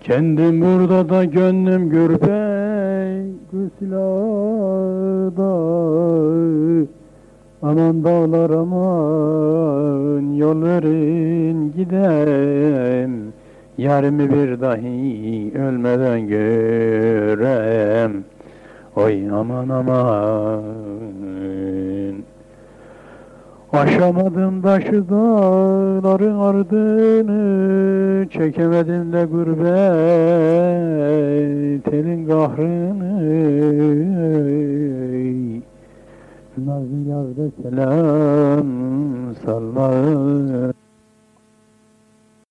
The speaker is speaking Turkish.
Kendim burada da gönlüm gürbey Güsilada Aman dağlar aman yolların gidem Yarimi bir dahi ölmeden görem. Oy aman aman Aşamadım taşı dağların ardını Çekemedim de gurbet elin kahrını. Nazlı yazda selam salma